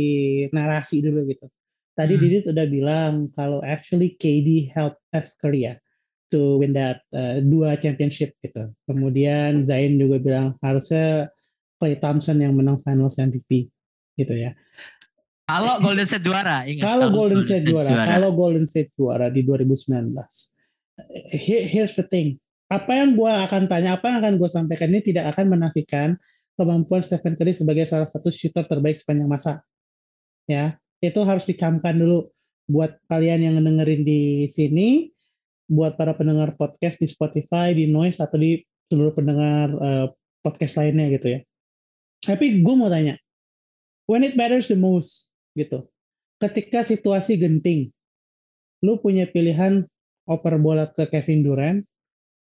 narasi dulu gitu Tadi hmm. Didit udah bilang kalau actually KD help Curry ya to win that uh, dua championship gitu. Kemudian Zain juga bilang harusnya Clay Thompson yang menang Finals MVP gitu ya. Kalau Golden State juara, ingat. Kalau Golden State juara, juara, kalau Golden State juara di 2019. Here, here's the thing. Apa yang gue akan tanya, apa yang akan gue sampaikan ini tidak akan menafikan kemampuan Stephen Curry sebagai salah satu shooter terbaik sepanjang masa. Ya, itu harus dicamkan dulu buat kalian yang dengerin di sini, buat para pendengar podcast di Spotify, di Noise atau di seluruh pendengar uh, podcast lainnya gitu ya. Tapi gue mau tanya, when it matters the most gitu, ketika situasi genting, lu punya pilihan oper bola ke Kevin Durant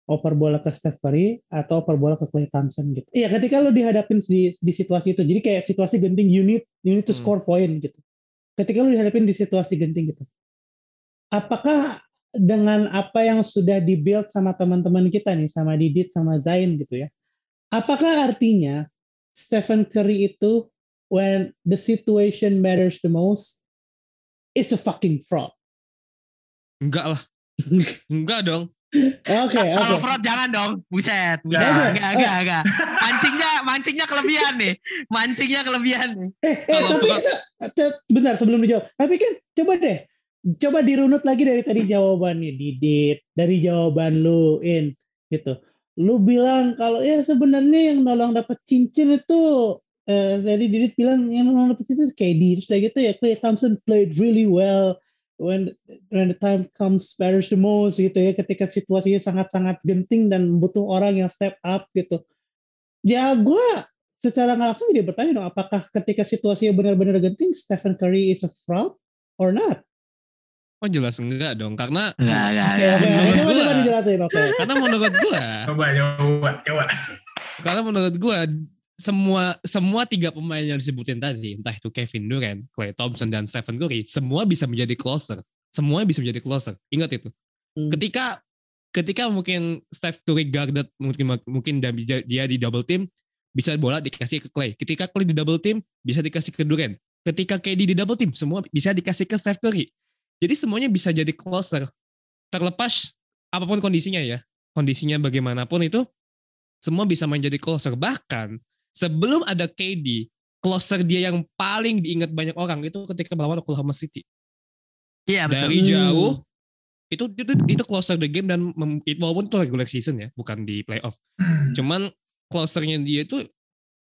oper bola ke Steph Curry atau oper bola ke Klay Thompson gitu. Iya, ketika lo dihadapin di, di situasi itu, jadi kayak situasi genting unit unit to hmm. score point gitu. Ketika lo dihadapin di situasi genting gitu, apakah dengan apa yang sudah dibuild sama teman-teman kita nih, sama Didit, sama Zain gitu ya, apakah artinya Stephen Curry itu when the situation matters the most is a fucking fraud? Enggak lah. Enggak dong. Oke, oke. Kalau fraud jangan dong. Buset, buset. Ya. Enggak, enggak, enggak. Mancingnya, mancingnya kelebihan nih. Mancingnya kelebihan nih. Eh, eh tapi itu, bentar sebelum dijawab. Tapi kan coba deh. Coba dirunut lagi dari tadi jawabannya Didit, dari jawaban lu In gitu. Lu bilang kalau ya sebenarnya yang nolong dapat cincin itu eh tadi Didit bilang yang nolong dapat cincin kayak gitu ya Klay Thompson played really well when when the time comes matters the most gitu ya ketika situasinya sangat-sangat genting dan butuh orang yang step up gitu ya gue secara nggak langsung jadi bertanya dong apakah ketika situasinya benar-benar genting Stephen Curry is a fraud or not Oh jelas enggak dong karena enggak enggak. Okay, okay. Menurut gua, coba dijelasin oke. Okay. Karena menurut gua coba coba coba. Karena menurut gua semua semua tiga pemain yang disebutin tadi, entah itu Kevin Durant, Klay Thompson dan Stephen Curry, semua bisa menjadi closer. Semua bisa menjadi closer. Ingat itu. Hmm. Ketika ketika mungkin Steph Curry guarded mungkin mungkin dia di double team bisa bola dikasih ke Clay. Ketika Clay di double team bisa dikasih ke Durant. Ketika KD di double team semua bisa dikasih ke Steph Curry. Jadi semuanya bisa jadi closer. Terlepas apa pun kondisinya ya. Kondisinya bagaimanapun itu semua bisa menjadi closer. Bahkan sebelum ada KD, closer dia yang paling diingat banyak orang itu ketika melawan Oklahoma City. Iya betul. Dari jauh itu itu itu closer the game dan mem, it, walaupun itu regular season ya, bukan di playoff. Hmm. Cuman closernya dia itu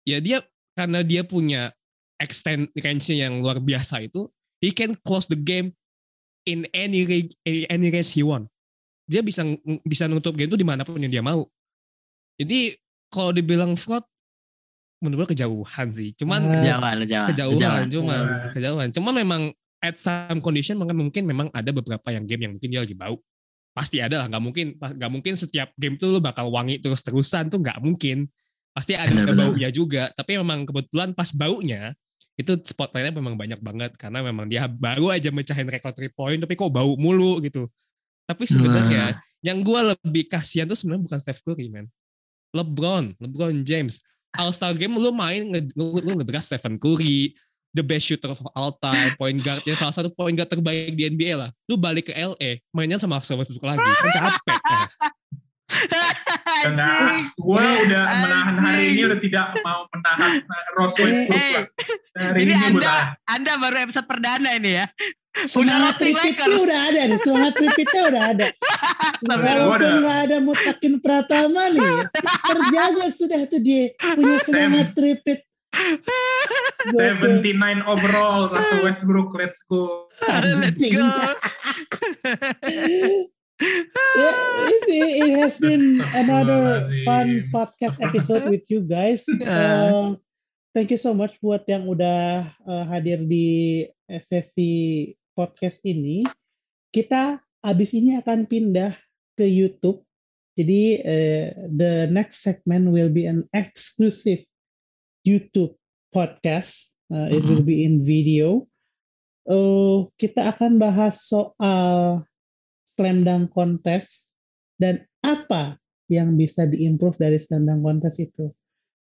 ya dia karena dia punya extend range yang luar biasa itu, he can close the game in any any range he want. Dia bisa bisa nutup game itu di mana pun yang dia mau. Jadi kalau dibilang fraud menurut gue kejauhan sih. Cuman uh, kejauhan, kejauhan, kejauhan, cuman uh. kejauhan. Cuman memang at some condition mungkin mungkin memang ada beberapa yang game yang mungkin dia lagi bau. Pasti ada lah, nggak mungkin nggak mungkin setiap game tuh lu bakal wangi terus terusan tuh nggak mungkin. Pasti ada benar, baunya juga. Tapi memang kebetulan pas baunya itu spotlightnya memang banyak banget karena memang dia baru aja mecahin rekor 3 point tapi kok bau mulu gitu. Tapi sebenarnya yang gue lebih kasihan tuh sebenarnya bukan Steph Curry man. LeBron, LeBron James All Star Game lu main nge, lu ngedraft Stephen Curry, the best shooter of all time, point guardnya salah satu point guard terbaik di NBA lah. Lu balik ke LA, mainnya sama Russell Westbrook lagi, kan capek. Karena gue udah menahan hari ini udah tidak mau menahan Ross Westbrook lah. Hari ini, ini anda, anda baru episode perdana ini ya. Semangat tripitnya udah ada nih, semangat tripitnya udah ada. Walaupun nggak ada Mutakin Pratama nih, terjaga sudah tuh dia punya semangat tripit. 79 overall Russell Westbrook, let's go. let's go. yeah, it, it has been another fun podcast episode with you guys. Uh, thank you so much buat yang udah uh, hadir di sesi podcast ini. Kita abis ini akan pindah ke YouTube. Jadi uh, the next segment will be an exclusive YouTube podcast. Uh, it will be in video. Uh, kita akan bahas soal slam dunk contest dan apa yang bisa diimprove dari slam dunk contest itu.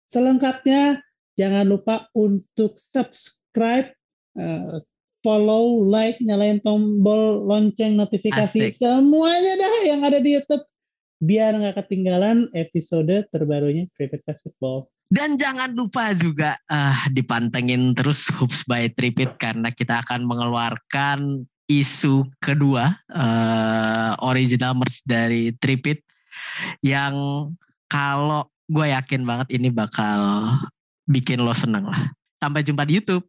Selengkapnya jangan lupa untuk subscribe, uh, follow, like, nyalain tombol lonceng notifikasi Asik. semuanya dah yang ada di YouTube biar nggak ketinggalan episode terbarunya Tripit Basketball. Dan jangan lupa juga uh, dipantengin terus Hoops by Tripit karena kita akan mengeluarkan isu kedua uh, original merch dari Tripit yang kalau gue yakin banget ini bakal bikin lo seneng lah. Sampai jumpa di YouTube.